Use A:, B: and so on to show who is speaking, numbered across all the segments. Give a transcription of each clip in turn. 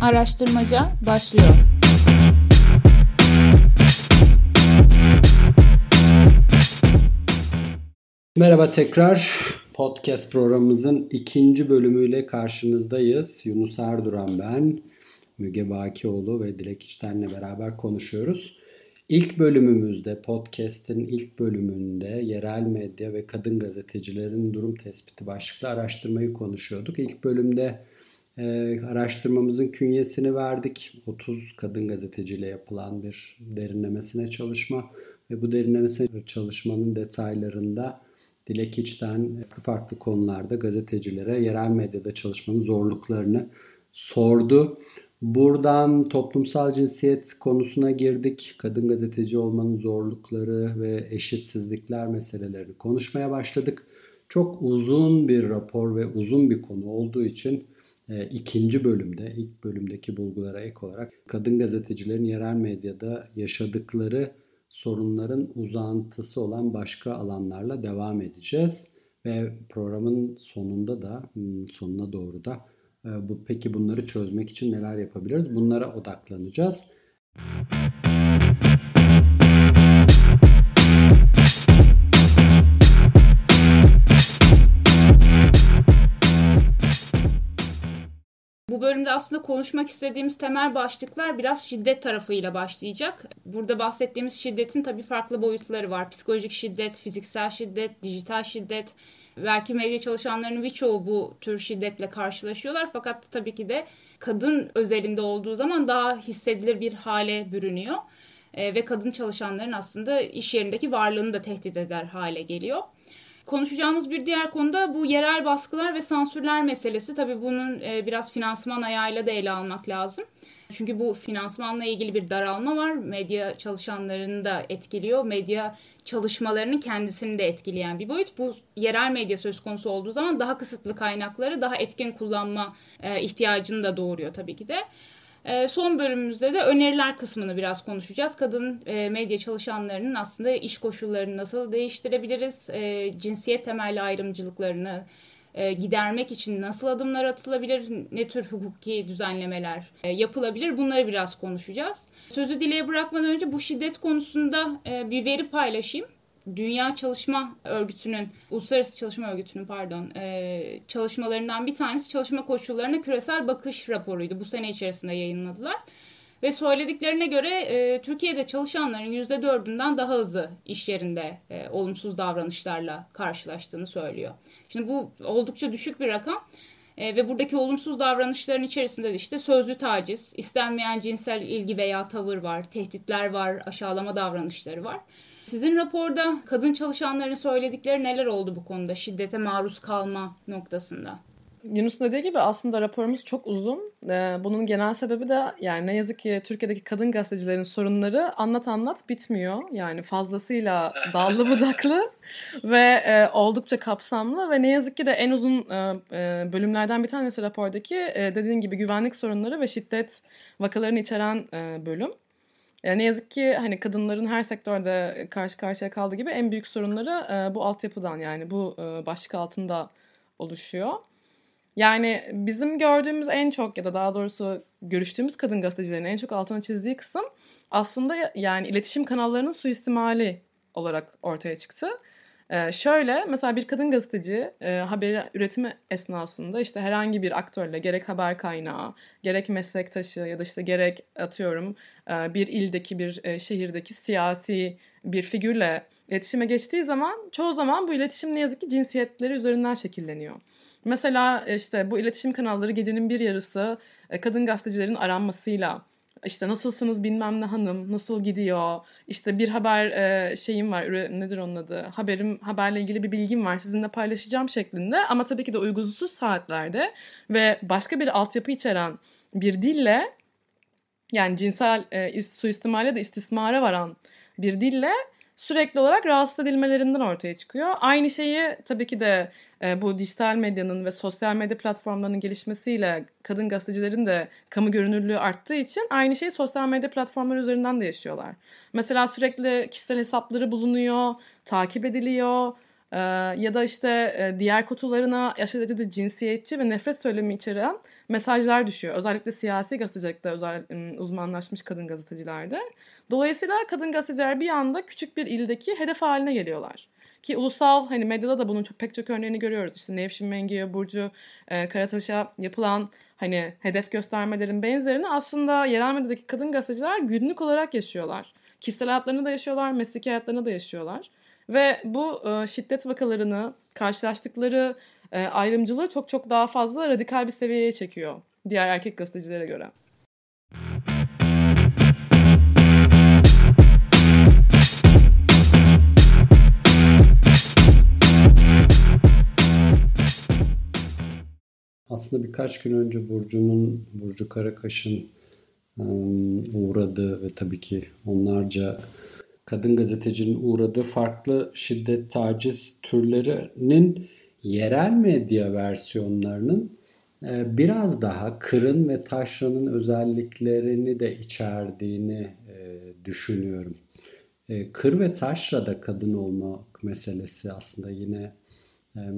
A: Araştırmaca başlıyor.
B: Merhaba tekrar. Podcast programımızın ikinci bölümüyle karşınızdayız. Yunus Erduran ben, Müge Bakioğlu ve Dilek İçten'le beraber konuşuyoruz. İlk bölümümüzde, podcast'in ilk bölümünde yerel medya ve kadın gazetecilerin durum tespiti başlıklı araştırmayı konuşuyorduk. İlk bölümde e, araştırmamızın künyesini verdik. 30 kadın gazeteciyle yapılan bir derinlemesine çalışma ve bu derinlemesine çalışmanın detaylarında Dilek İç'ten farklı farklı konularda gazetecilere yerel medyada çalışmanın zorluklarını sordu. Buradan toplumsal cinsiyet konusuna girdik. Kadın gazeteci olmanın zorlukları ve eşitsizlikler meselelerini konuşmaya başladık. Çok uzun bir rapor ve uzun bir konu olduğu için e, ikinci bölümde, ilk bölümdeki bulgulara ek olarak kadın gazetecilerin yerel medyada yaşadıkları sorunların uzantısı olan başka alanlarla devam edeceğiz. Ve programın sonunda da, hmm, sonuna doğru da ee, bu peki bunları çözmek için neler yapabiliriz? Bunlara odaklanacağız.
A: Bu bölümde aslında konuşmak istediğimiz temel başlıklar biraz şiddet tarafıyla başlayacak. Burada bahsettiğimiz şiddetin tabii farklı boyutları var. Psikolojik şiddet, fiziksel şiddet, dijital şiddet, Belki medya çalışanlarının birçoğu bu tür şiddetle karşılaşıyorlar fakat tabii ki de kadın özelinde olduğu zaman daha hissedilir bir hale bürünüyor. E, ve kadın çalışanların aslında iş yerindeki varlığını da tehdit eder hale geliyor. Konuşacağımız bir diğer konu da bu yerel baskılar ve sansürler meselesi. Tabii bunun e, biraz finansman ayağıyla da ele almak lazım. Çünkü bu finansmanla ilgili bir daralma var. Medya çalışanlarını da etkiliyor. Medya çalışmalarının kendisini de etkileyen bir boyut. Bu yerel medya söz konusu olduğu zaman daha kısıtlı kaynakları daha etkin kullanma e, ihtiyacını da doğuruyor tabii ki de. E, son bölümümüzde de öneriler kısmını biraz konuşacağız. Kadın e, medya çalışanlarının aslında iş koşullarını nasıl değiştirebiliriz, e, cinsiyet temelli ayrımcılıklarını e, gidermek için nasıl adımlar atılabilir, ne tür hukuki düzenlemeler yapılabilir bunları biraz konuşacağız. Sözü dileye bırakmadan önce bu şiddet konusunda bir veri paylaşayım. Dünya Çalışma Örgütü'nün, Uluslararası Çalışma Örgütü'nün pardon, çalışmalarından bir tanesi çalışma koşullarına küresel bakış raporuydu. Bu sene içerisinde yayınladılar. Ve söylediklerine göre e, Türkiye'de çalışanların %4'ünden daha hızlı iş yerinde e, olumsuz davranışlarla karşılaştığını söylüyor. Şimdi bu oldukça düşük bir rakam. E, ve buradaki olumsuz davranışların içerisinde de işte sözlü taciz, istenmeyen cinsel ilgi veya tavır var, tehditler var, aşağılama davranışları var. Sizin raporda kadın çalışanların söyledikleri neler oldu bu konuda şiddete maruz kalma noktasında?
C: Yunus'un dediği gibi aslında raporumuz çok uzun. Ee, bunun genel sebebi de yani ne yazık ki Türkiye'deki kadın gazetecilerin sorunları anlat anlat bitmiyor. Yani fazlasıyla dallı budaklı ve e, oldukça kapsamlı ve ne yazık ki de en uzun e, e, bölümlerden bir tanesi rapordaki dediğin gibi güvenlik sorunları ve şiddet vakalarını içeren bölüm. Yani ne yazık ki hani kadınların her sektörde karşı karşıya kaldığı gibi en büyük sorunları bu altyapıdan yani bu başlık altında oluşuyor. Yani bizim gördüğümüz en çok ya da daha doğrusu görüştüğümüz kadın gazetecilerin en çok altına çizdiği kısım aslında yani iletişim kanallarının suistimali olarak ortaya çıktı. Ee, şöyle mesela bir kadın gazeteci e, haber üretimi esnasında işte herhangi bir aktörle gerek haber kaynağı, gerek meslektaşı ya da işte gerek atıyorum e, bir ildeki bir e, şehirdeki siyasi bir figürle iletişime geçtiği zaman çoğu zaman bu iletişim ne yazık ki cinsiyetleri üzerinden şekilleniyor. Mesela işte bu iletişim kanalları gecenin bir yarısı e, kadın gazetecilerin aranmasıyla işte nasılsınız? bilmem ne hanım nasıl gidiyor? İşte bir haber e, şeyim var nedir onun adı? Haberim haberle ilgili bir bilgim var sizinle paylaşacağım şeklinde. Ama tabii ki de uygunsuz saatlerde ve başka bir altyapı içeren bir dille yani cinsel e, suistimale de istismara varan bir dille sürekli olarak rahatsız edilmelerinden ortaya çıkıyor. Aynı şeyi tabii ki de e, bu dijital medyanın ve sosyal medya platformlarının gelişmesiyle kadın gazetecilerin de kamu görünürlüğü arttığı için aynı şeyi sosyal medya platformları üzerinden de yaşıyorlar. Mesela sürekli kişisel hesapları bulunuyor, takip ediliyor. Ee, ya da işte e, diğer kutularına aşırı derecede cinsiyetçi ve nefret söylemi içeren mesajlar düşüyor. Özellikle siyasi gazetecilikte özel uzmanlaşmış kadın gazetecilerde. Dolayısıyla kadın gazeteciler bir anda küçük bir ildeki hedef haline geliyorlar. Ki ulusal hani medyada da bunun çok pek çok örneğini görüyoruz. İşte Nevşin Mengi'ye, Burcu e, Karataş'a yapılan hani hedef göstermelerin benzerini aslında yerel medyadaki kadın gazeteciler günlük olarak yaşıyorlar. Kişisel hayatlarını da yaşıyorlar, mesleki hayatlarını da yaşıyorlar. Ve bu e, şiddet vakalarını, karşılaştıkları e, ayrımcılığı çok çok daha fazla radikal bir seviyeye çekiyor diğer erkek gazetecilere göre.
B: Aslında birkaç gün önce Burcu'nun, Burcu Karakaş'ın uğradığı ve tabii ki onlarca kadın gazetecinin uğradığı farklı şiddet taciz türlerinin yerel medya versiyonlarının biraz daha Kırın ve Taşra'nın özelliklerini de içerdiğini düşünüyorum. Kır ve Taşra'da kadın olmak meselesi aslında yine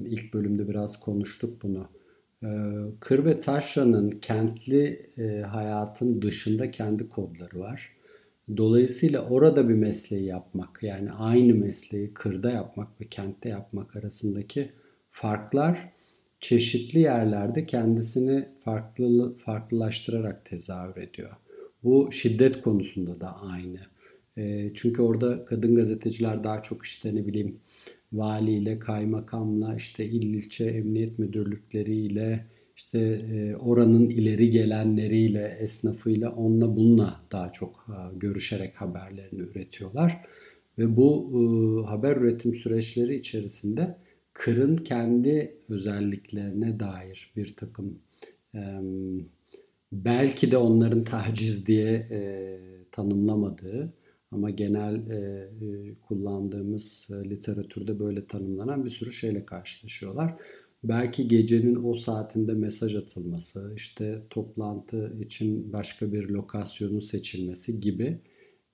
B: ilk bölümde biraz konuştuk bunu Kır ve Taşra'nın kentli e, hayatın dışında kendi kodları var. Dolayısıyla orada bir mesleği yapmak yani aynı mesleği kırda yapmak ve kentte yapmak arasındaki farklar çeşitli yerlerde kendisini farklı farklılaştırarak tezahür ediyor. Bu şiddet konusunda da aynı. E, çünkü orada kadın gazeteciler daha çok işte ne bileyim valiyle, kaymakamla, işte il ilçe emniyet müdürlükleriyle, işte e, oranın ileri gelenleriyle, esnafıyla, onunla bununla daha çok e, görüşerek haberlerini üretiyorlar. Ve bu e, haber üretim süreçleri içerisinde Kır'ın kendi özelliklerine dair bir takım belki de onların taciz diye tanımlamadığı ama genel e, e, kullandığımız e, literatürde böyle tanımlanan bir sürü şeyle karşılaşıyorlar. Belki gecenin o saatinde mesaj atılması, işte toplantı için başka bir lokasyonun seçilmesi gibi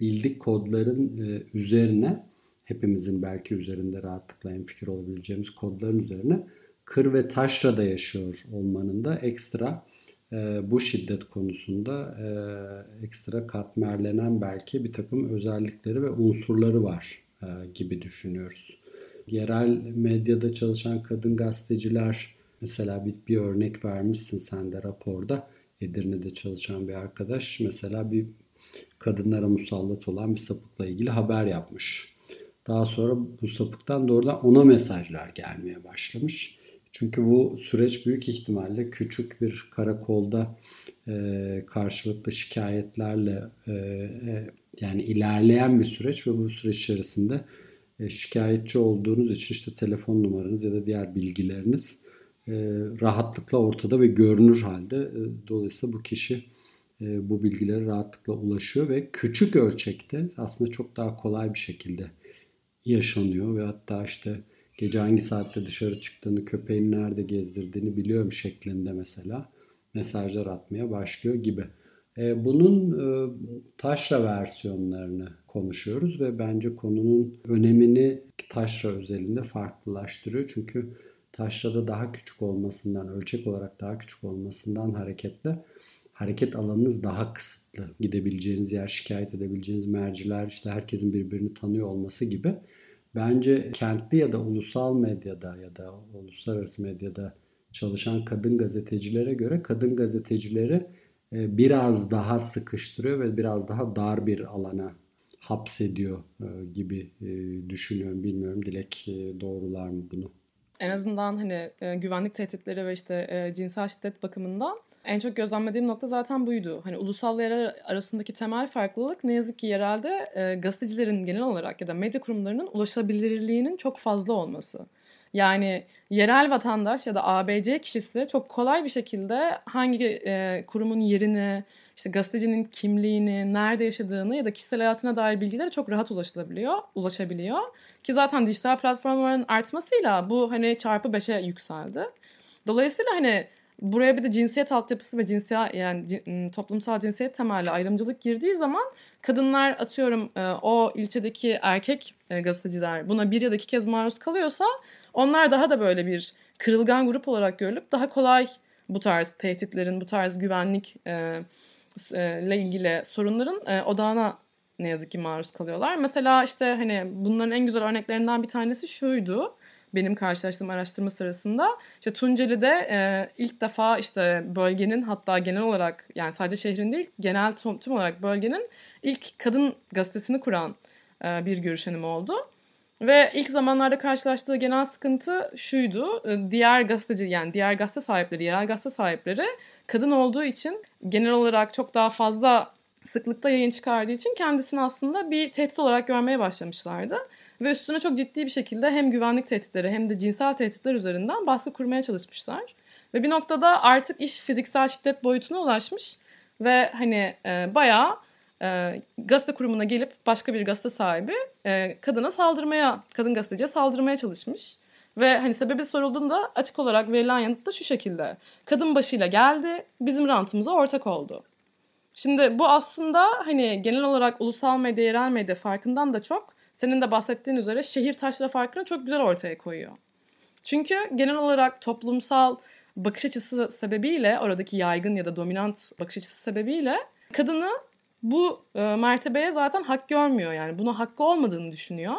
B: bildik kodların e, üzerine hepimizin belki üzerinde rahatlıkla en fikir olabileceğimiz kodların üzerine kır ve taşrada yaşıyor olmanın da ekstra e, bu şiddet konusunda e, ekstra katmerlenen belki bir takım özellikleri ve unsurları var e, gibi düşünüyoruz. Yerel medyada çalışan kadın gazeteciler mesela bir, bir örnek vermişsin sen de raporda. Edirne'de çalışan bir arkadaş mesela bir kadınlara musallat olan bir sapıkla ilgili haber yapmış. Daha sonra bu sapıktan doğrudan ona mesajlar gelmeye başlamış. Çünkü bu süreç büyük ihtimalle küçük bir karakolda e, karşılıklı şikayetlerle e, e, yani ilerleyen bir süreç ve bu süreç içerisinde e, şikayetçi olduğunuz için işte telefon numaranız ya da diğer bilgileriniz e, rahatlıkla ortada ve görünür halde. E, dolayısıyla bu kişi e, bu bilgilere rahatlıkla ulaşıyor ve küçük ölçekte aslında çok daha kolay bir şekilde yaşanıyor ve hatta işte gece hangi saatte dışarı çıktığını, köpeğini nerede gezdirdiğini biliyorum şeklinde mesela mesajlar atmaya başlıyor gibi. E, bunun e, taşra versiyonlarını konuşuyoruz ve bence konunun önemini taşra özelinde farklılaştırıyor. Çünkü taşrada daha küçük olmasından, ölçek olarak daha küçük olmasından hareketle hareket alanınız daha kısıtlı. Gidebileceğiniz yer, şikayet edebileceğiniz merciler, işte herkesin birbirini tanıyor olması gibi Bence kentli ya da ulusal medyada ya da uluslararası medyada çalışan kadın gazetecilere göre kadın gazetecileri e, biraz daha sıkıştırıyor ve biraz daha dar bir alana hapsediyor e, gibi e, düşünüyorum. Bilmiyorum Dilek doğrular mı bunu?
C: En azından hani güvenlik tehditleri ve işte cinsel şiddet bakımından en çok gözlemlediğim nokta zaten buydu. Hani ulusal yerel arasındaki temel farklılık ne yazık ki yerelde e, gazetecilerin genel olarak ya da medya kurumlarının ulaşılabilirliğinin çok fazla olması. Yani yerel vatandaş ya da ABC kişisi çok kolay bir şekilde hangi e, kurumun yerini, işte gazetecinin kimliğini, nerede yaşadığını ya da kişisel hayatına dair bilgilere çok rahat ulaşılabiliyor, ulaşabiliyor. Ki zaten dijital platformların artmasıyla bu hani çarpı 5'e yükseldi. Dolayısıyla hani buraya bir de cinsiyet altyapısı ve cinsiyet yani toplumsal cinsiyet temelli ayrımcılık girdiği zaman kadınlar atıyorum e, o ilçedeki erkek e, gazeteciler buna bir ya da iki kez maruz kalıyorsa onlar daha da böyle bir kırılgan grup olarak görülüp daha kolay bu tarz tehditlerin, bu tarz güvenlik ile ilgili sorunların odağına ne yazık ki maruz kalıyorlar. Mesela işte hani bunların en güzel örneklerinden bir tanesi şuydu benim karşılaştığım araştırma sırasında. İşte Tunceli'de e, ilk defa işte bölgenin hatta genel olarak yani sadece şehrin değil genel tüm, tüm olarak bölgenin ilk kadın gazetesini kuran e, bir görüşenim oldu. Ve ilk zamanlarda karşılaştığı genel sıkıntı şuydu. E, diğer gazeteci yani diğer gazete sahipleri, yerel gazete sahipleri kadın olduğu için genel olarak çok daha fazla sıklıkta yayın çıkardığı için kendisini aslında bir tehdit olarak görmeye başlamışlardı. Ve üstüne çok ciddi bir şekilde hem güvenlik tehditleri hem de cinsel tehditler üzerinden baskı kurmaya çalışmışlar. Ve bir noktada artık iş fiziksel şiddet boyutuna ulaşmış ve hani e, bayağı e, gazete kurumuna gelip başka bir gazete sahibi e, kadına saldırmaya, kadın gazeteciye saldırmaya çalışmış. Ve hani sebebi sorulduğunda açık olarak verilen yanıt da şu şekilde. Kadın başıyla geldi, bizim rantımıza ortak oldu. Şimdi bu aslında hani genel olarak ulusal medya, yerel medya farkından da çok senin de bahsettiğin üzere şehir taşra farkını çok güzel ortaya koyuyor. Çünkü genel olarak toplumsal bakış açısı sebebiyle oradaki yaygın ya da dominant bakış açısı sebebiyle kadını bu e, mertebeye zaten hak görmüyor yani buna hakkı olmadığını düşünüyor.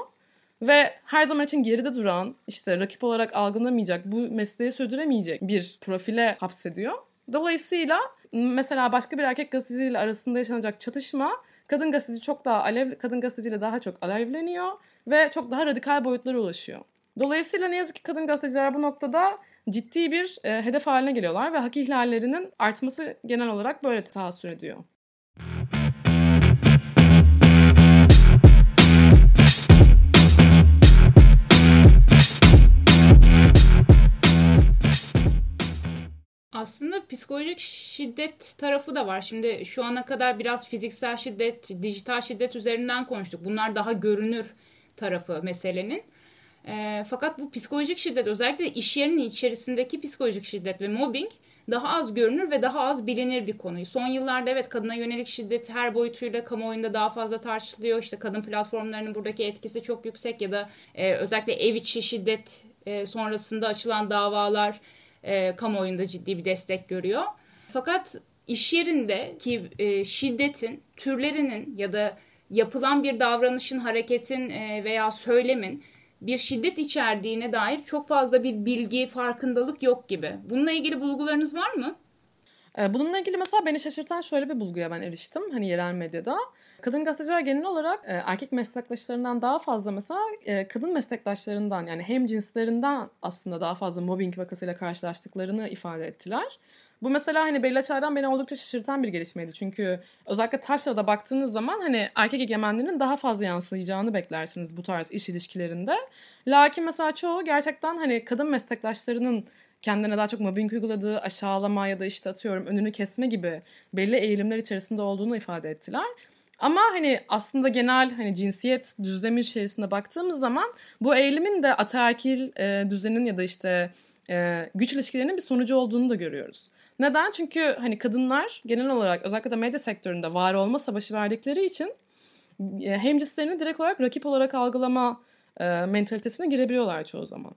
C: Ve her zaman için geride duran, işte rakip olarak algılamayacak, bu mesleği sürdüremeyecek bir profile hapsediyor. Dolayısıyla mesela başka bir erkek gazeteciyle arasında yaşanacak çatışma kadın gazeteci çok daha alev, kadın gazeteciyle daha çok alevleniyor ve çok daha radikal boyutlara ulaşıyor. Dolayısıyla ne yazık ki kadın gazeteciler bu noktada ciddi bir e, hedef haline geliyorlar ve hak ihlallerinin artması genel olarak böyle tahassür ediyor.
A: Aslında psikolojik şiddet tarafı da var. Şimdi şu ana kadar biraz fiziksel şiddet, dijital şiddet üzerinden konuştuk. Bunlar daha görünür tarafı meselenin. E, fakat bu psikolojik şiddet özellikle iş yerinin içerisindeki psikolojik şiddet ve mobbing daha az görünür ve daha az bilinir bir konuyu. Son yıllarda evet kadına yönelik şiddet her boyutuyla kamuoyunda daha fazla tartışılıyor. İşte kadın platformlarının buradaki etkisi çok yüksek ya da e, özellikle ev içi şiddet e, sonrasında açılan davalar e, kamuoyunda ciddi bir destek görüyor. Fakat iş yerindeki e, şiddetin türlerinin ya da yapılan bir davranışın, hareketin e, veya söylemin bir şiddet içerdiğine dair çok fazla bir bilgi, farkındalık yok gibi. Bununla ilgili bulgularınız var mı?
C: E, bununla ilgili mesela beni şaşırtan şöyle bir bulguya ben eriştim hani yerel medyada. Kadın gazeteciler genel olarak e, erkek meslektaşlarından daha fazla mesela e, kadın meslektaşlarından yani hem cinslerinden aslında daha fazla mobbing vakasıyla karşılaştıklarını ifade ettiler. Bu mesela hani Bella Çağ'dan beni oldukça şaşırtan bir gelişmeydi. Çünkü özellikle Taşra'da baktığınız zaman hani erkek egemenliğinin daha fazla yansıyacağını beklersiniz bu tarz iş ilişkilerinde. Lakin mesela çoğu gerçekten hani kadın meslektaşlarının kendine daha çok mobbing uyguladığı, aşağılama ya da işte atıyorum önünü kesme gibi belli eğilimler içerisinde olduğunu ifade ettiler. Ama hani aslında genel hani cinsiyet düzlemi içerisinde baktığımız zaman bu eğilimin de ataerkil e, düzenin ya da işte e, güç ilişkilerinin bir sonucu olduğunu da görüyoruz. Neden? Çünkü hani kadınlar genel olarak özellikle de medya sektöründe var olma savaşı verdikleri için e, hemcinslerini direkt olarak rakip olarak algılama e, mentalitesine girebiliyorlar çoğu zaman.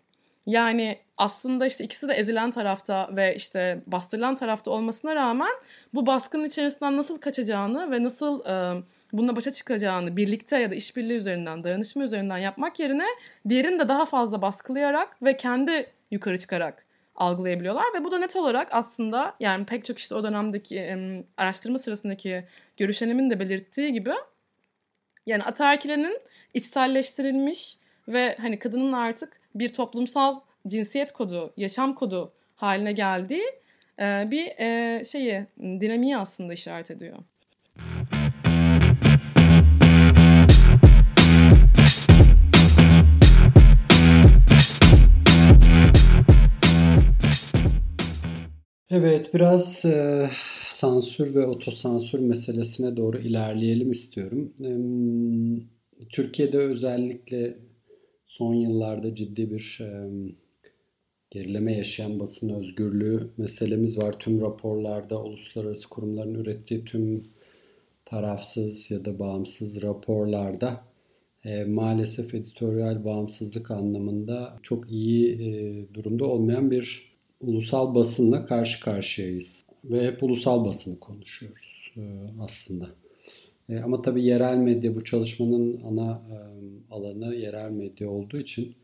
C: Yani aslında işte ikisi de ezilen tarafta ve işte bastırılan tarafta olmasına rağmen bu baskının içerisinden nasıl kaçacağını ve nasıl e, bununla başa çıkacağını birlikte ya da işbirliği üzerinden, dayanışma üzerinden yapmak yerine diğerini de daha fazla baskılayarak ve kendi yukarı çıkarak algılayabiliyorlar. Ve bu da net olarak aslında yani pek çok işte o dönemdeki e, araştırma sırasındaki görüşenimin de belirttiği gibi yani ataerkilerin içselleştirilmiş ve hani kadının artık bir toplumsal cinsiyet kodu, yaşam kodu haline geldiği e, bir e, şeyi dinamiği aslında işaret ediyor.
B: Evet biraz e, sansür ve otosansür meselesine doğru ilerleyelim istiyorum. E, Türkiye'de özellikle son yıllarda ciddi bir gerileme yaşayan basın özgürlüğü meselemiz var. Tüm raporlarda uluslararası kurumların ürettiği tüm tarafsız ya da bağımsız raporlarda maalesef editoryal bağımsızlık anlamında çok iyi durumda olmayan bir ulusal basınla karşı karşıyayız. Ve hep ulusal basını konuşuyoruz aslında. E, ama tabii yerel medya bu çalışmanın ana alanı yerel medya olduğu için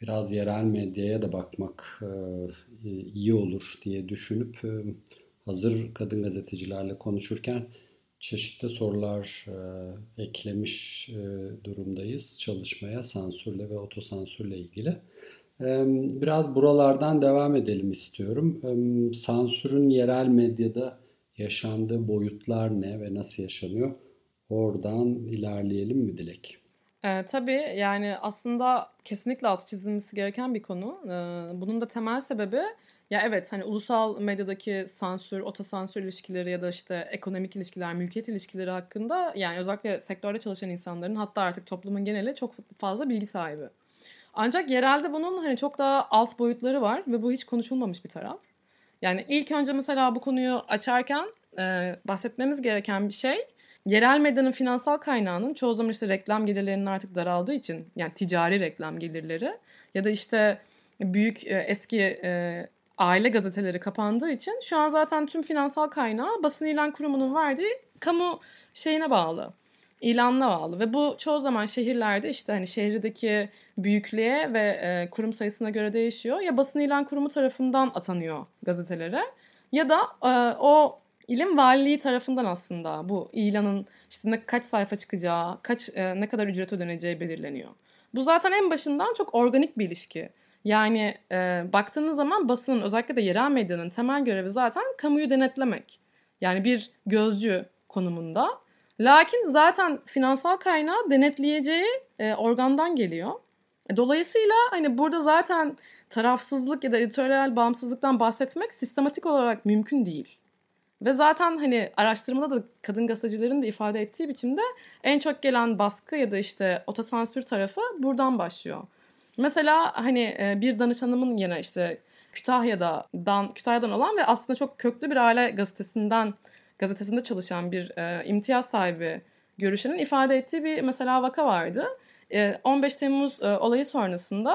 B: biraz yerel medyaya da bakmak iyi olur diye düşünüp hazır kadın gazetecilerle konuşurken çeşitli sorular eklemiş durumdayız çalışmaya sansürle ve otosansürle ilgili. Biraz buralardan devam edelim istiyorum. Sansürün yerel medyada yaşandığı boyutlar ne ve nasıl yaşanıyor? Oradan ilerleyelim mi Dilek?
C: E, tabii yani aslında kesinlikle altı çizilmesi gereken bir konu. E, bunun da temel sebebi ya evet hani ulusal medyadaki sansür, otosansür ilişkileri ya da işte ekonomik ilişkiler, mülkiyet ilişkileri hakkında yani özellikle sektörde çalışan insanların hatta artık toplumun geneli çok fazla bilgi sahibi. Ancak yerelde bunun hani çok daha alt boyutları var ve bu hiç konuşulmamış bir taraf. Yani ilk önce mesela bu konuyu açarken e, bahsetmemiz gereken bir şey yerel medyanın finansal kaynağının çoğu zaman işte reklam gelirlerinin artık daraldığı için yani ticari reklam gelirleri ya da işte büyük e, eski e, aile gazeteleri kapandığı için şu an zaten tüm finansal kaynağı basın ilan kurumunun verdiği kamu şeyine bağlı. ilanına bağlı ve bu çoğu zaman şehirlerde işte hani şehirdeki büyüklüğe ve e, kurum sayısına göre değişiyor. Ya basın ilan kurumu tarafından atanıyor gazetelere ya da e, o ilim valiliği tarafından aslında bu ilanın işte ne, kaç sayfa çıkacağı, kaç e, ne kadar ücret ödeneceği belirleniyor. Bu zaten en başından çok organik bir ilişki. Yani e, baktığınız zaman basının özellikle de yerel medyanın temel görevi zaten kamuyu denetlemek. Yani bir gözcü konumunda. Lakin zaten finansal kaynağı denetleyeceği e, organdan geliyor. E, dolayısıyla hani burada zaten tarafsızlık ya da editoryal bağımsızlıktan bahsetmek sistematik olarak mümkün değil. Ve zaten hani araştırmada da kadın gazetecilerin de ifade ettiği biçimde en çok gelen baskı ya da işte otosansür tarafı buradan başlıyor. Mesela hani e, bir danışanımın yine işte Kütahya'dan Kütahya'dan olan ve aslında çok köklü bir aile gazetesinden gazetesinde çalışan bir e, imtiyaz sahibi görüşenin ifade ettiği bir mesela vaka vardı. 15 e, Temmuz olayı sonrasında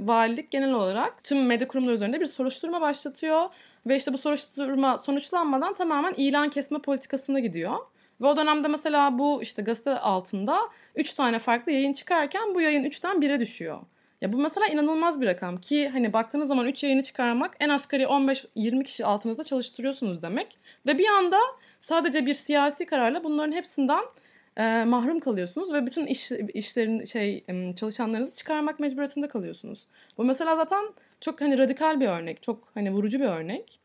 C: valilik genel olarak tüm medya kurumları üzerinde bir soruşturma başlatıyor ve işte bu soruşturma sonuçlanmadan tamamen ilan kesme politikasına gidiyor. Ve o dönemde mesela bu işte gazete altında 3 tane farklı yayın çıkarken bu yayın 3'ten 1'e düşüyor. Ya bu mesela inanılmaz bir rakam ki hani baktığınız zaman 3 yayını çıkarmak en asgari 15-20 kişi altınızda çalıştırıyorsunuz demek. Ve bir anda sadece bir siyasi kararla bunların hepsinden e, mahrum kalıyorsunuz ve bütün iş, işlerin şey çalışanlarınızı çıkarmak mecburiyetinde kalıyorsunuz. Bu mesela zaten çok hani radikal bir örnek, çok hani vurucu bir örnek.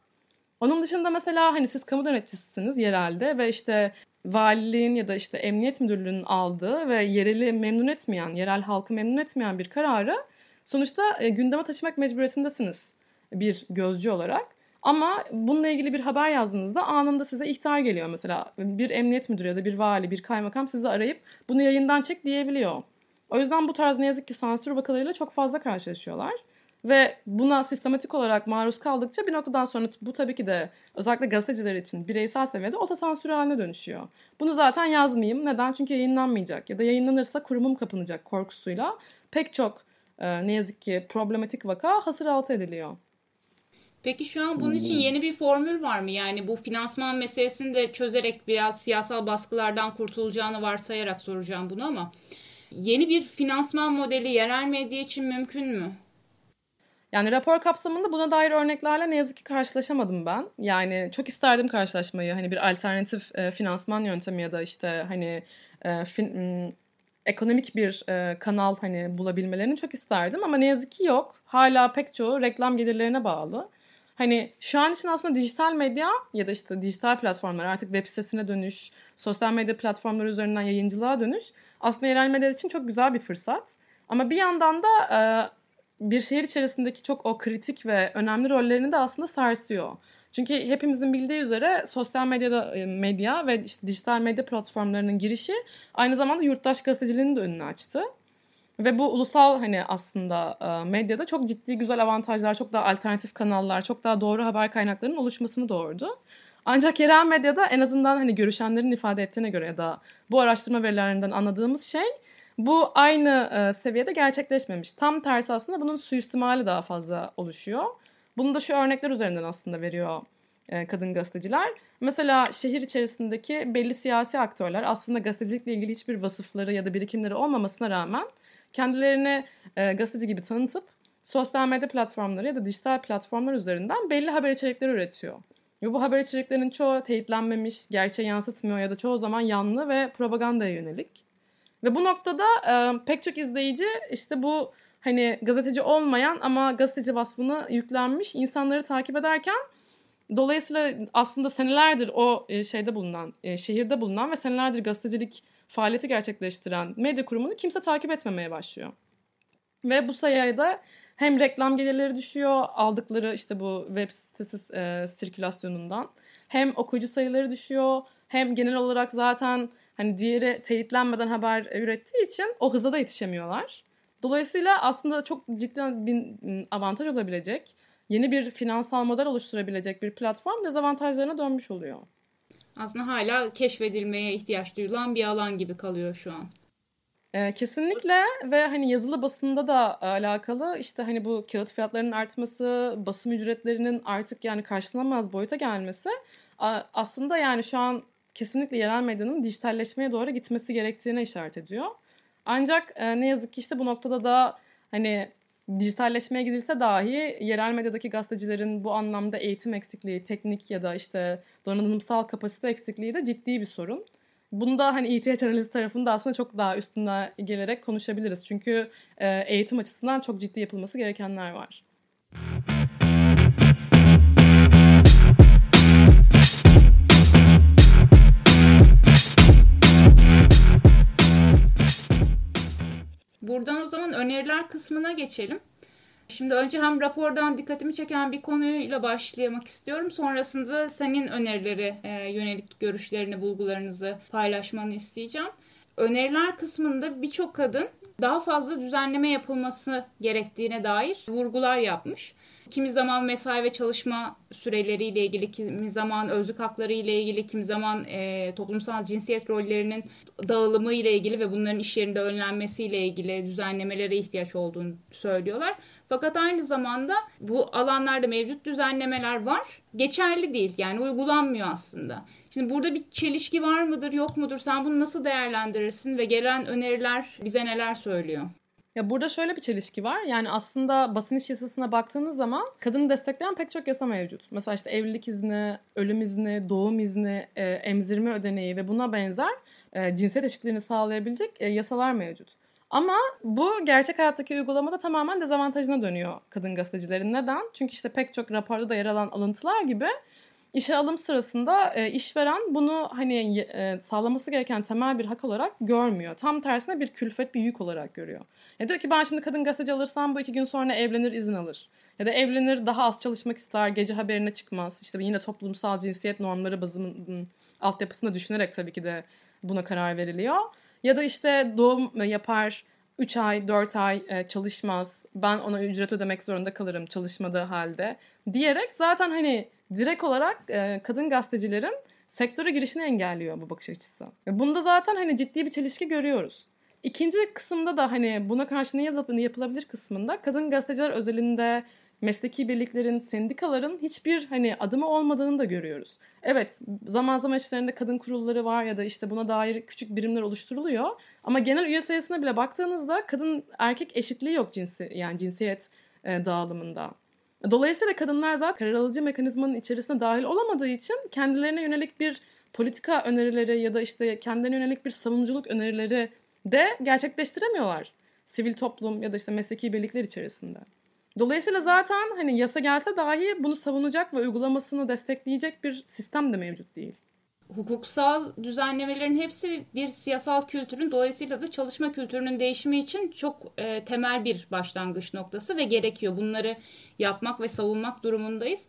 C: Onun dışında mesela hani siz kamu yöneticisiniz yerelde ve işte valiliğin ya da işte emniyet müdürlüğünün aldığı ve yereli memnun etmeyen, yerel halkı memnun etmeyen bir kararı sonuçta e, gündeme taşımak mecburiyetindesiniz bir gözcü olarak. Ama bununla ilgili bir haber yazdığınızda anında size ihtar geliyor mesela. Bir emniyet müdürü ya da bir vali, bir kaymakam sizi arayıp bunu yayından çek diyebiliyor. O yüzden bu tarz ne yazık ki sansür vakalarıyla çok fazla karşılaşıyorlar. Ve buna sistematik olarak maruz kaldıkça bir noktadan sonra bu tabii ki de özellikle gazeteciler için bireysel seviyede otosansür haline dönüşüyor. Bunu zaten yazmayayım. Neden? Çünkü yayınlanmayacak ya da yayınlanırsa kurumum kapanacak korkusuyla pek çok e, ne yazık ki problematik vaka hasır altı ediliyor.
A: Peki şu an bunun için yeni bir formül var mı? Yani bu finansman meselesini de çözerek biraz siyasal baskılardan kurtulacağını varsayarak soracağım bunu ama yeni bir finansman modeli yerel medya için mümkün mü?
C: Yani rapor kapsamında buna dair örneklerle ne yazık ki karşılaşamadım ben. Yani çok isterdim karşılaşmayı. Hani bir alternatif e, finansman yöntemi ya da işte hani e, fin, ekonomik bir e, kanal hani bulabilmelerini çok isterdim ama ne yazık ki yok. Hala pek çoğu reklam gelirlerine bağlı. Hani şu an için aslında dijital medya ya da işte dijital platformlar artık web sitesine dönüş, sosyal medya platformları üzerinden yayıncılığa dönüş aslında yerel medya için çok güzel bir fırsat. Ama bir yandan da e, bir şehir içerisindeki çok o kritik ve önemli rollerini de aslında sarsıyor. Çünkü hepimizin bildiği üzere sosyal medyada e, medya ve işte dijital medya platformlarının girişi aynı zamanda yurttaş gazeteciliğinin de önünü açtı. Ve bu ulusal hani aslında e, medyada çok ciddi güzel avantajlar, çok daha alternatif kanallar, çok daha doğru haber kaynaklarının oluşmasını doğurdu. Ancak yerel medyada en azından hani görüşenlerin ifade ettiğine göre ya da bu araştırma verilerinden anladığımız şey bu aynı e, seviyede gerçekleşmemiş. Tam tersi aslında bunun suistimali daha fazla oluşuyor. Bunu da şu örnekler üzerinden aslında veriyor e, kadın gazeteciler. Mesela şehir içerisindeki belli siyasi aktörler aslında gazetecilikle ilgili hiçbir vasıfları ya da birikimleri olmamasına rağmen kendilerini e, gazeteci gibi tanıtıp sosyal medya platformları ya da dijital platformlar üzerinden belli haber içerikleri üretiyor. Ve bu haber içeriklerinin çoğu teyitlenmemiş, gerçeği yansıtmıyor ya da çoğu zaman yanlı ve propagandaya yönelik. Ve bu noktada e, pek çok izleyici işte bu hani gazeteci olmayan ama gazeteci vasfını yüklenmiş insanları takip ederken dolayısıyla aslında senelerdir o şeyde bulunan, şehirde bulunan ve senelerdir gazetecilik faaliyeti gerçekleştiren medya kurumunu kimse takip etmemeye başlıyor. Ve bu sayıda hem reklam gelirleri düşüyor aldıkları işte bu web sitesi e, sirkülasyonundan. Hem okuyucu sayıları düşüyor. Hem genel olarak zaten hani diğeri teyitlenmeden haber ürettiği için o hıza da yetişemiyorlar. Dolayısıyla aslında çok ciddi bir avantaj olabilecek, yeni bir finansal model oluşturabilecek bir platform dezavantajlarına dönmüş oluyor.
A: Aslında hala keşfedilmeye ihtiyaç duyulan bir alan gibi kalıyor şu an.
C: Ee, kesinlikle ve hani yazılı basında da alakalı işte hani bu kağıt fiyatlarının artması, basım ücretlerinin artık yani karşılanamaz boyuta gelmesi aslında yani şu an kesinlikle yerel medyanın dijitalleşmeye doğru gitmesi gerektiğine işaret ediyor. Ancak e, ne yazık ki işte bu noktada da hani dijitalleşmeye gidilse dahi yerel medyadaki gazetecilerin bu anlamda eğitim eksikliği, teknik ya da işte donanımsal kapasite eksikliği de ciddi bir sorun. Bunu da hani ihtiyaç analizi tarafında aslında çok daha üstüne gelerek konuşabiliriz. Çünkü e, eğitim açısından çok ciddi yapılması gerekenler var.
A: Buradan o zaman öneriler kısmına geçelim. Şimdi önce hem rapordan dikkatimi çeken bir konuyla başlamak istiyorum. Sonrasında senin önerileri e, yönelik görüşlerini, bulgularınızı paylaşmanı isteyeceğim. Öneriler kısmında birçok kadın daha fazla düzenleme yapılması gerektiğine dair vurgular yapmış. Kimi zaman mesai ve çalışma süreleriyle ilgili, kimi zaman özlük hakları ile ilgili, kimi zaman e, toplumsal cinsiyet rollerinin dağılımı ile ilgili ve bunların iş yerinde önlenmesiyle ilgili düzenlemelere ihtiyaç olduğunu söylüyorlar. Fakat aynı zamanda bu alanlarda mevcut düzenlemeler var. Geçerli değil yani uygulanmıyor aslında. Şimdi burada bir çelişki var mıdır yok mudur sen bunu nasıl değerlendirirsin ve gelen öneriler bize neler söylüyor?
C: Ya burada şöyle bir çelişki var. Yani aslında basın iş yasasına baktığınız zaman kadını destekleyen pek çok yasa mevcut. Mesela işte evlilik izni, ölüm izni, doğum izni, e, emzirme ödeneği ve buna benzer e, cinsiyet eşitliğini sağlayabilecek e, yasalar mevcut. Ama bu gerçek hayattaki uygulamada tamamen dezavantajına dönüyor kadın gazetecilerin. Neden? Çünkü işte pek çok raporda da yer alan alıntılar gibi işe alım sırasında e, işveren bunu hani e, sağlaması gereken temel bir hak olarak görmüyor. Tam tersine bir külfet, bir yük olarak görüyor. Ya diyor ki ben şimdi kadın gazeteci alırsam bu iki gün sonra evlenir, izin alır. Ya da evlenir, daha az çalışmak ister, gece haberine çıkmaz. İşte yine toplumsal cinsiyet normları bazının altyapısında düşünerek tabii ki de buna karar veriliyor. Ya da işte doğum yapar 3 ay 4 ay e, çalışmaz ben ona ücret ödemek zorunda kalırım çalışmadığı halde diyerek zaten hani direkt olarak e, kadın gazetecilerin sektöre girişini engelliyor bu bakış açısı. Bunda zaten hani ciddi bir çelişki görüyoruz. İkinci kısımda da hani buna karşı ne yapılabilir kısmında kadın gazeteciler özelinde mesleki birliklerin, sendikaların hiçbir hani adımı olmadığını da görüyoruz. Evet zaman zaman işlerinde kadın kurulları var ya da işte buna dair küçük birimler oluşturuluyor. Ama genel üye sayısına bile baktığınızda kadın erkek eşitliği yok cinsi yani cinsiyet e, dağılımında. Dolayısıyla kadınlar zaten karar alıcı mekanizmanın içerisine dahil olamadığı için kendilerine yönelik bir politika önerileri ya da işte kendilerine yönelik bir savunuculuk önerileri de gerçekleştiremiyorlar. Sivil toplum ya da işte mesleki birlikler içerisinde. Dolayısıyla zaten hani yasa gelse dahi bunu savunacak ve uygulamasını destekleyecek bir sistem de mevcut değil.
A: Hukuksal düzenlemelerin hepsi bir siyasal kültürün dolayısıyla da çalışma kültürünün değişimi için çok e, temel bir başlangıç noktası ve gerekiyor. Bunları yapmak ve savunmak durumundayız.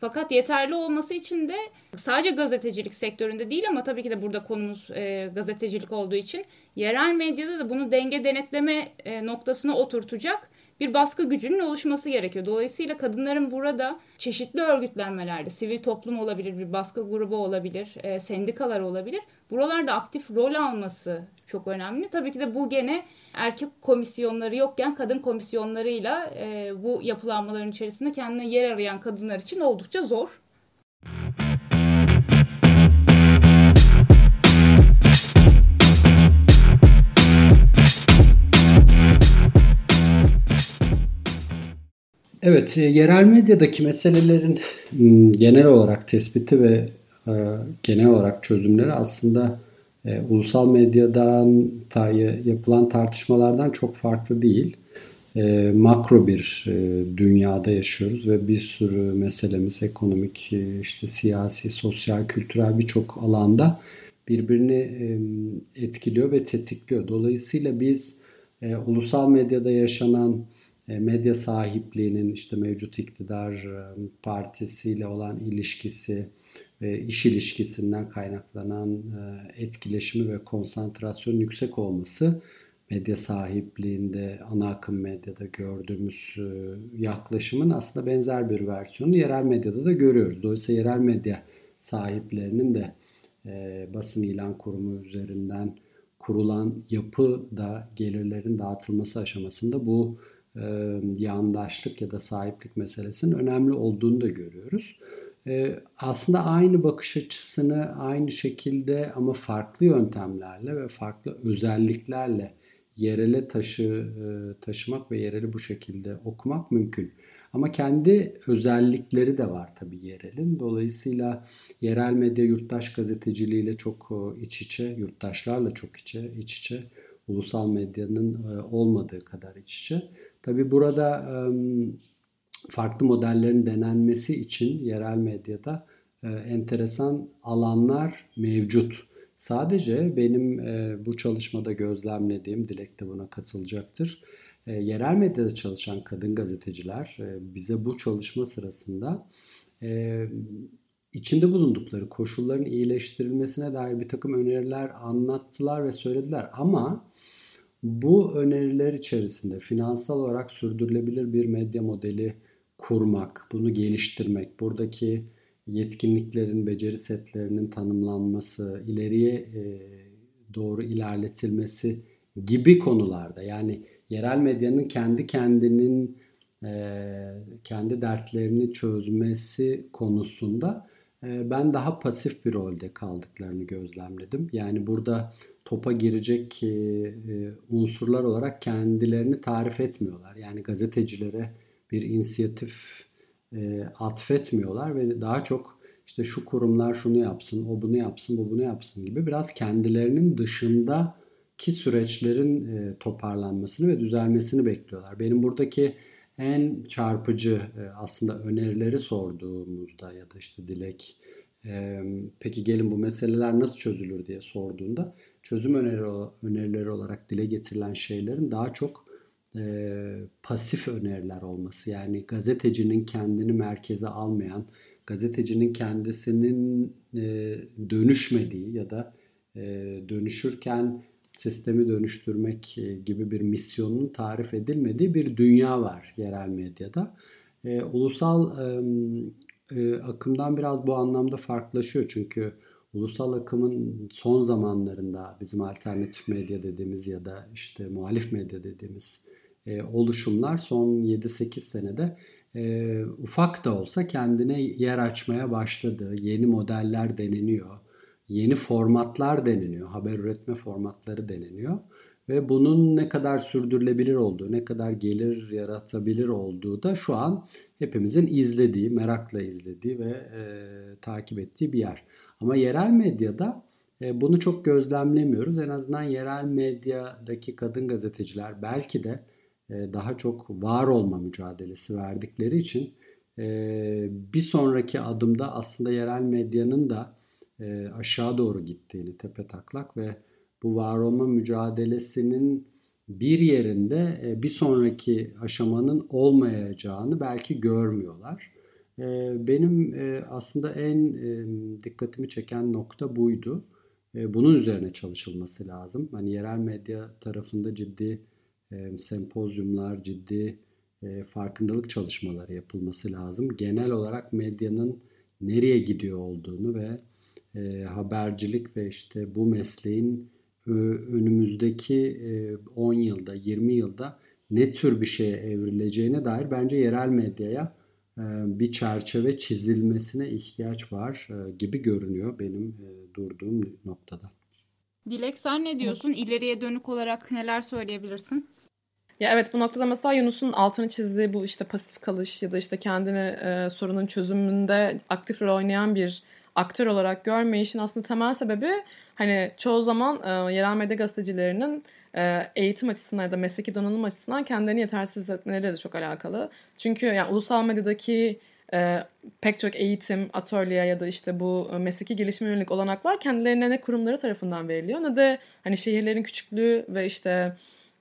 A: Fakat yeterli olması için de sadece gazetecilik sektöründe değil ama tabii ki de burada konumuz e, gazetecilik olduğu için yerel medyada da bunu denge denetleme e, noktasına oturtacak bir baskı gücünün oluşması gerekiyor. Dolayısıyla kadınların burada çeşitli örgütlenmelerde, sivil toplum olabilir, bir baskı grubu olabilir, e, sendikalar olabilir. Buralarda aktif rol alması çok önemli. Tabii ki de bu gene erkek komisyonları yokken kadın komisyonlarıyla e, bu yapılanmaların içerisinde kendine yer arayan kadınlar için oldukça zor.
B: Evet, e, yerel medyadaki meselelerin genel olarak tespiti ve e, genel olarak çözümleri aslında e, ulusal medyadan yapılan tartışmalardan çok farklı değil. Makro bir dünyada yaşıyoruz ve bir sürü meselemiz ekonomik, işte siyasi, sosyal, kültürel birçok alanda birbirini etkiliyor ve tetikliyor. Dolayısıyla biz ulusal medyada yaşanan medya sahipliğinin işte mevcut iktidar e, partisiyle olan ilişkisi ve iş ilişkisinden kaynaklanan e, etkileşimi ve konsantrasyon yüksek olması medya sahipliğinde ana akım medyada gördüğümüz yaklaşımın aslında benzer bir versiyonu yerel medyada da görüyoruz. Dolayısıyla yerel medya sahiplerinin de basın ilan kurumu üzerinden kurulan yapı da gelirlerin dağıtılması aşamasında bu e, yandaşlık ya da sahiplik meselesinin önemli olduğunu da görüyoruz. Aslında aynı bakış açısını aynı şekilde ama farklı yöntemlerle ve farklı özelliklerle yerele taşı taşımak ve yereli bu şekilde okumak mümkün. Ama kendi özellikleri de var tabii yerelin. Dolayısıyla yerel medya yurttaş gazeteciliğiyle çok iç içe, yurttaşlarla çok içe, iç içe, ulusal medyanın olmadığı kadar iç içe. Tabi burada farklı modellerin denenmesi için yerel medyada enteresan alanlar mevcut. Sadece benim bu çalışmada gözlemlediğim, Dilek de buna katılacaktır. Yerel medyada çalışan kadın gazeteciler bize bu çalışma sırasında içinde bulundukları koşulların iyileştirilmesine dair bir takım öneriler anlattılar ve söylediler. Ama bu öneriler içerisinde finansal olarak sürdürülebilir bir medya modeli kurmak, bunu geliştirmek, buradaki yetkinliklerin, beceri setlerinin tanımlanması, ileriye e, doğru ilerletilmesi gibi konularda yani yerel medyanın kendi kendinin e, kendi dertlerini çözmesi konusunda ben daha pasif bir rolde kaldıklarını gözlemledim. Yani burada topa girecek e, e, unsurlar olarak kendilerini tarif etmiyorlar. Yani gazetecilere bir inisiyatif e, atfetmiyorlar ve daha çok işte şu kurumlar şunu yapsın, o bunu yapsın, bu bunu yapsın gibi biraz kendilerinin dışındaki süreçlerin toparlanmasını ve düzelmesini bekliyorlar. Benim buradaki en çarpıcı aslında önerileri sorduğumuzda ya da işte Dilek peki gelin bu meseleler nasıl çözülür diye sorduğunda çözüm öneri, önerileri olarak dile getirilen şeylerin daha çok e, pasif öneriler olması. Yani gazetecinin kendini merkeze almayan, gazetecinin kendisinin e, dönüşmediği ya da e, dönüşürken sistemi dönüştürmek gibi bir misyonun tarif edilmediği bir dünya var yerel medyada. E, ulusal e, e, akımdan biraz bu anlamda farklılaşıyor çünkü ulusal akımın son zamanlarında bizim alternatif medya dediğimiz ya da işte muhalif medya dediğimiz e, oluşumlar son 7-8 senede e, ufak da olsa kendine yer açmaya başladı. Yeni modeller deneniyor. Yeni formatlar deneniyor. Haber üretme formatları deneniyor. Ve bunun ne kadar sürdürülebilir olduğu, ne kadar gelir yaratabilir olduğu da şu an hepimizin izlediği, merakla izlediği ve e, takip ettiği bir yer. Ama yerel medyada e, bunu çok gözlemlemiyoruz. En azından yerel medyadaki kadın gazeteciler belki de e, daha çok var olma mücadelesi verdikleri için e, bir sonraki adımda aslında yerel medyanın da e, aşağı doğru gittiğini tepe taklak ve bu var olma mücadelesinin bir yerinde e, bir sonraki aşamanın olmayacağını belki görmüyorlar. Benim aslında en dikkatimi çeken nokta buydu. Bunun üzerine çalışılması lazım. Hani yerel medya tarafında ciddi sempozyumlar, ciddi farkındalık çalışmaları yapılması lazım. Genel olarak medyanın nereye gidiyor olduğunu ve habercilik ve işte bu mesleğin önümüzdeki 10 yılda, 20 yılda ne tür bir şeye evrileceğine dair bence yerel medyaya bir çerçeve çizilmesine ihtiyaç var gibi görünüyor benim durduğum noktada.
A: Dilek sen ne diyorsun? İleriye dönük olarak neler söyleyebilirsin?
C: Ya evet bu noktada mesela Yunus'un altını çizdiği bu işte pasif kalış ya da işte kendini e, sorunun çözümünde aktif rol oynayan bir aktör olarak görmeyişin aslında temel sebebi hani çoğu zaman e, yerel medya gazetecilerinin e, eğitim açısından ya da mesleki donanım açısından kendilerini yetersiz hissetmeleri de çok alakalı. Çünkü yani ulusal medyadaki e, pek çok eğitim, atölye ya da işte bu e, mesleki gelişime yönelik olanaklar kendilerine ne kurumları tarafından veriliyor ne de hani şehirlerin küçüklüğü ve işte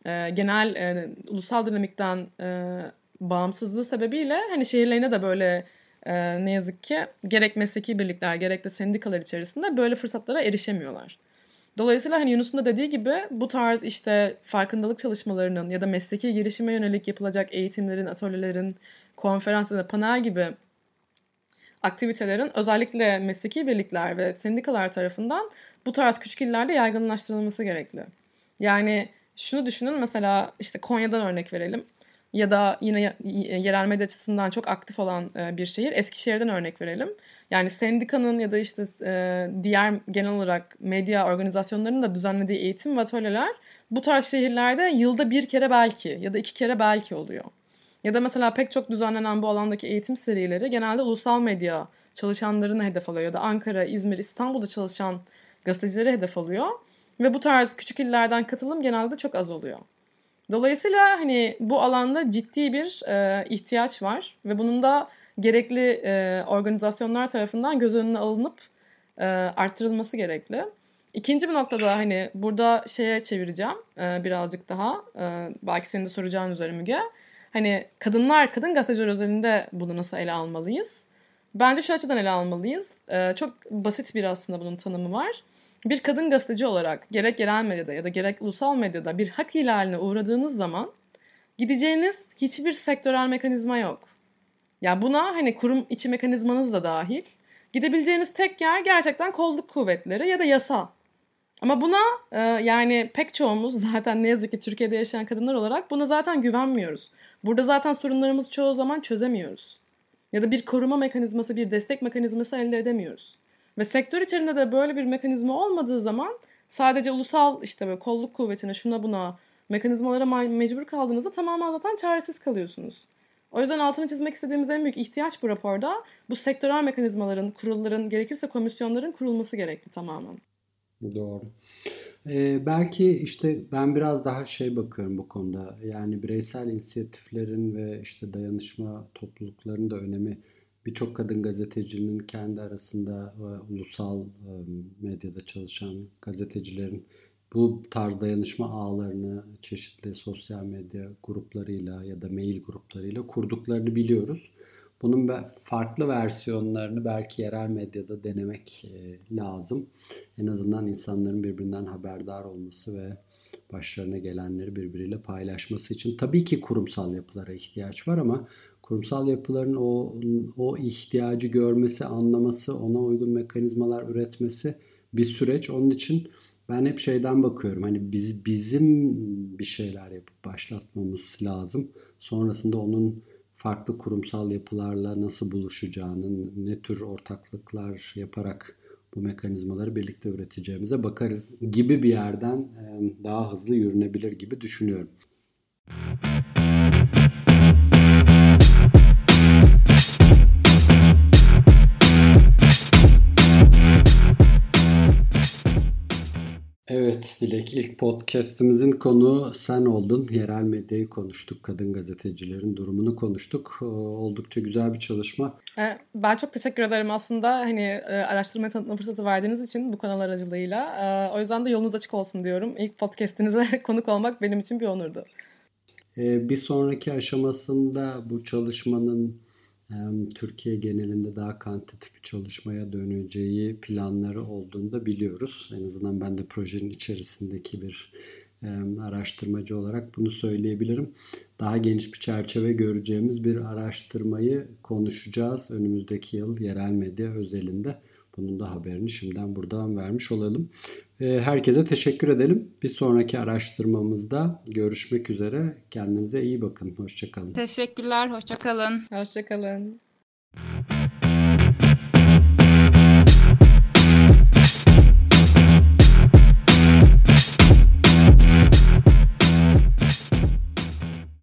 C: e, genel e, ulusal dinamikten e, bağımsızlığı sebebiyle hani şehirlerine de böyle e, ne yazık ki gerek mesleki birlikler gerek de sendikalar içerisinde böyle fırsatlara erişemiyorlar. Dolayısıyla hani Yunus'un da dediği gibi bu tarz işte farkındalık çalışmalarının ya da mesleki gelişime yönelik yapılacak eğitimlerin, atölyelerin, konferans panel gibi aktivitelerin özellikle mesleki birlikler ve sendikalar tarafından bu tarz küçük illerde yaygınlaştırılması gerekli. Yani şunu düşünün mesela işte Konya'dan örnek verelim ya da yine yerel medya açısından çok aktif olan e, bir şehir Eskişehir'den örnek verelim. Yani sendikanın ya da işte e, diğer genel olarak medya organizasyonlarının da düzenlediği eğitim ve atölyeler bu tarz şehirlerde yılda bir kere belki ya da iki kere belki oluyor. Ya da mesela pek çok düzenlenen bu alandaki eğitim serileri genelde ulusal medya çalışanlarını hedef alıyor ya da Ankara, İzmir, İstanbul'da çalışan gazetecileri hedef alıyor. Ve bu tarz küçük illerden katılım genelde çok az oluyor. Dolayısıyla hani bu alanda ciddi bir e, ihtiyaç var ve bunun da gerekli e, organizasyonlar tarafından göz önüne alınıp e, arttırılması gerekli. İkinci bir noktada hani burada şeye çevireceğim e, birazcık daha. E, belki senin de soracağın üzere Müge. Hani kadınlar, kadın gazeteciler özelinde bunu nasıl ele almalıyız? Bence şu açıdan ele almalıyız. E, çok basit bir aslında bunun tanımı var. Bir kadın gazeteci olarak gerek yerel medyada ya da gerek ulusal medyada bir hak ihlaline uğradığınız zaman gideceğiniz hiçbir sektörel mekanizma yok. Ya buna hani kurum içi mekanizmanız da dahil. Gidebileceğiniz tek yer gerçekten kolluk kuvvetleri ya da yasa. Ama buna e, yani pek çoğumuz zaten ne yazık ki Türkiye'de yaşayan kadınlar olarak buna zaten güvenmiyoruz. Burada zaten sorunlarımızı çoğu zaman çözemiyoruz. Ya da bir koruma mekanizması, bir destek mekanizması elde edemiyoruz. Ve sektör içerisinde de böyle bir mekanizma olmadığı zaman sadece ulusal işte böyle kolluk kuvvetine şuna buna mekanizmalara mecbur kaldığınızda tamamen zaten çaresiz kalıyorsunuz. O yüzden altını çizmek istediğimiz en büyük ihtiyaç bu raporda bu sektörel mekanizmaların, kurulların, gerekirse komisyonların kurulması gerekli tamamen.
B: Doğru. Ee, belki işte ben biraz daha şey bakıyorum bu konuda. Yani bireysel inisiyatiflerin ve işte dayanışma topluluklarının da önemi birçok kadın gazetecinin kendi arasında e, ulusal e, medyada çalışan gazetecilerin bu tarz dayanışma ağlarını çeşitli sosyal medya gruplarıyla ya da mail gruplarıyla kurduklarını biliyoruz. Bunun farklı versiyonlarını belki yerel medyada denemek e, lazım. En azından insanların birbirinden haberdar olması ve başlarına gelenleri birbiriyle paylaşması için. Tabii ki kurumsal yapılara ihtiyaç var ama kurumsal yapıların o, o ihtiyacı görmesi, anlaması, ona uygun mekanizmalar üretmesi bir süreç. Onun için ben hep şeyden bakıyorum. Hani biz bizim bir şeyler yapıp başlatmamız lazım. Sonrasında onun farklı kurumsal yapılarla nasıl buluşacağının, ne tür ortaklıklar yaparak bu mekanizmaları birlikte üreteceğimize bakarız gibi bir yerden daha hızlı yürünebilir gibi düşünüyorum. Evet Dilek ilk podcastimizin konu sen oldun. Yerel medyayı konuştuk. Kadın gazetecilerin durumunu konuştuk. Ee, oldukça güzel bir çalışma.
C: Ee, ben çok teşekkür ederim aslında hani e, araştırmaya tanıtma fırsatı verdiğiniz için bu kanal aracılığıyla. Ee, o yüzden de yolunuz açık olsun diyorum. İlk podcastinize konuk olmak benim için bir onurdu.
B: Bir sonraki aşamasında bu çalışmanın Türkiye genelinde daha kantitatif çalışmaya döneceği planları olduğunu da biliyoruz. En azından ben de projenin içerisindeki bir araştırmacı olarak bunu söyleyebilirim. Daha geniş bir çerçeve göreceğimiz bir araştırmayı konuşacağız önümüzdeki yıl yerel medya özelinde. Bunun da haberini şimdiden buradan vermiş olalım. Herkese teşekkür edelim. Bir sonraki araştırmamızda görüşmek üzere. Kendinize iyi bakın. Hoşçakalın.
A: Teşekkürler. Hoşçakalın.
C: Hoşçakalın.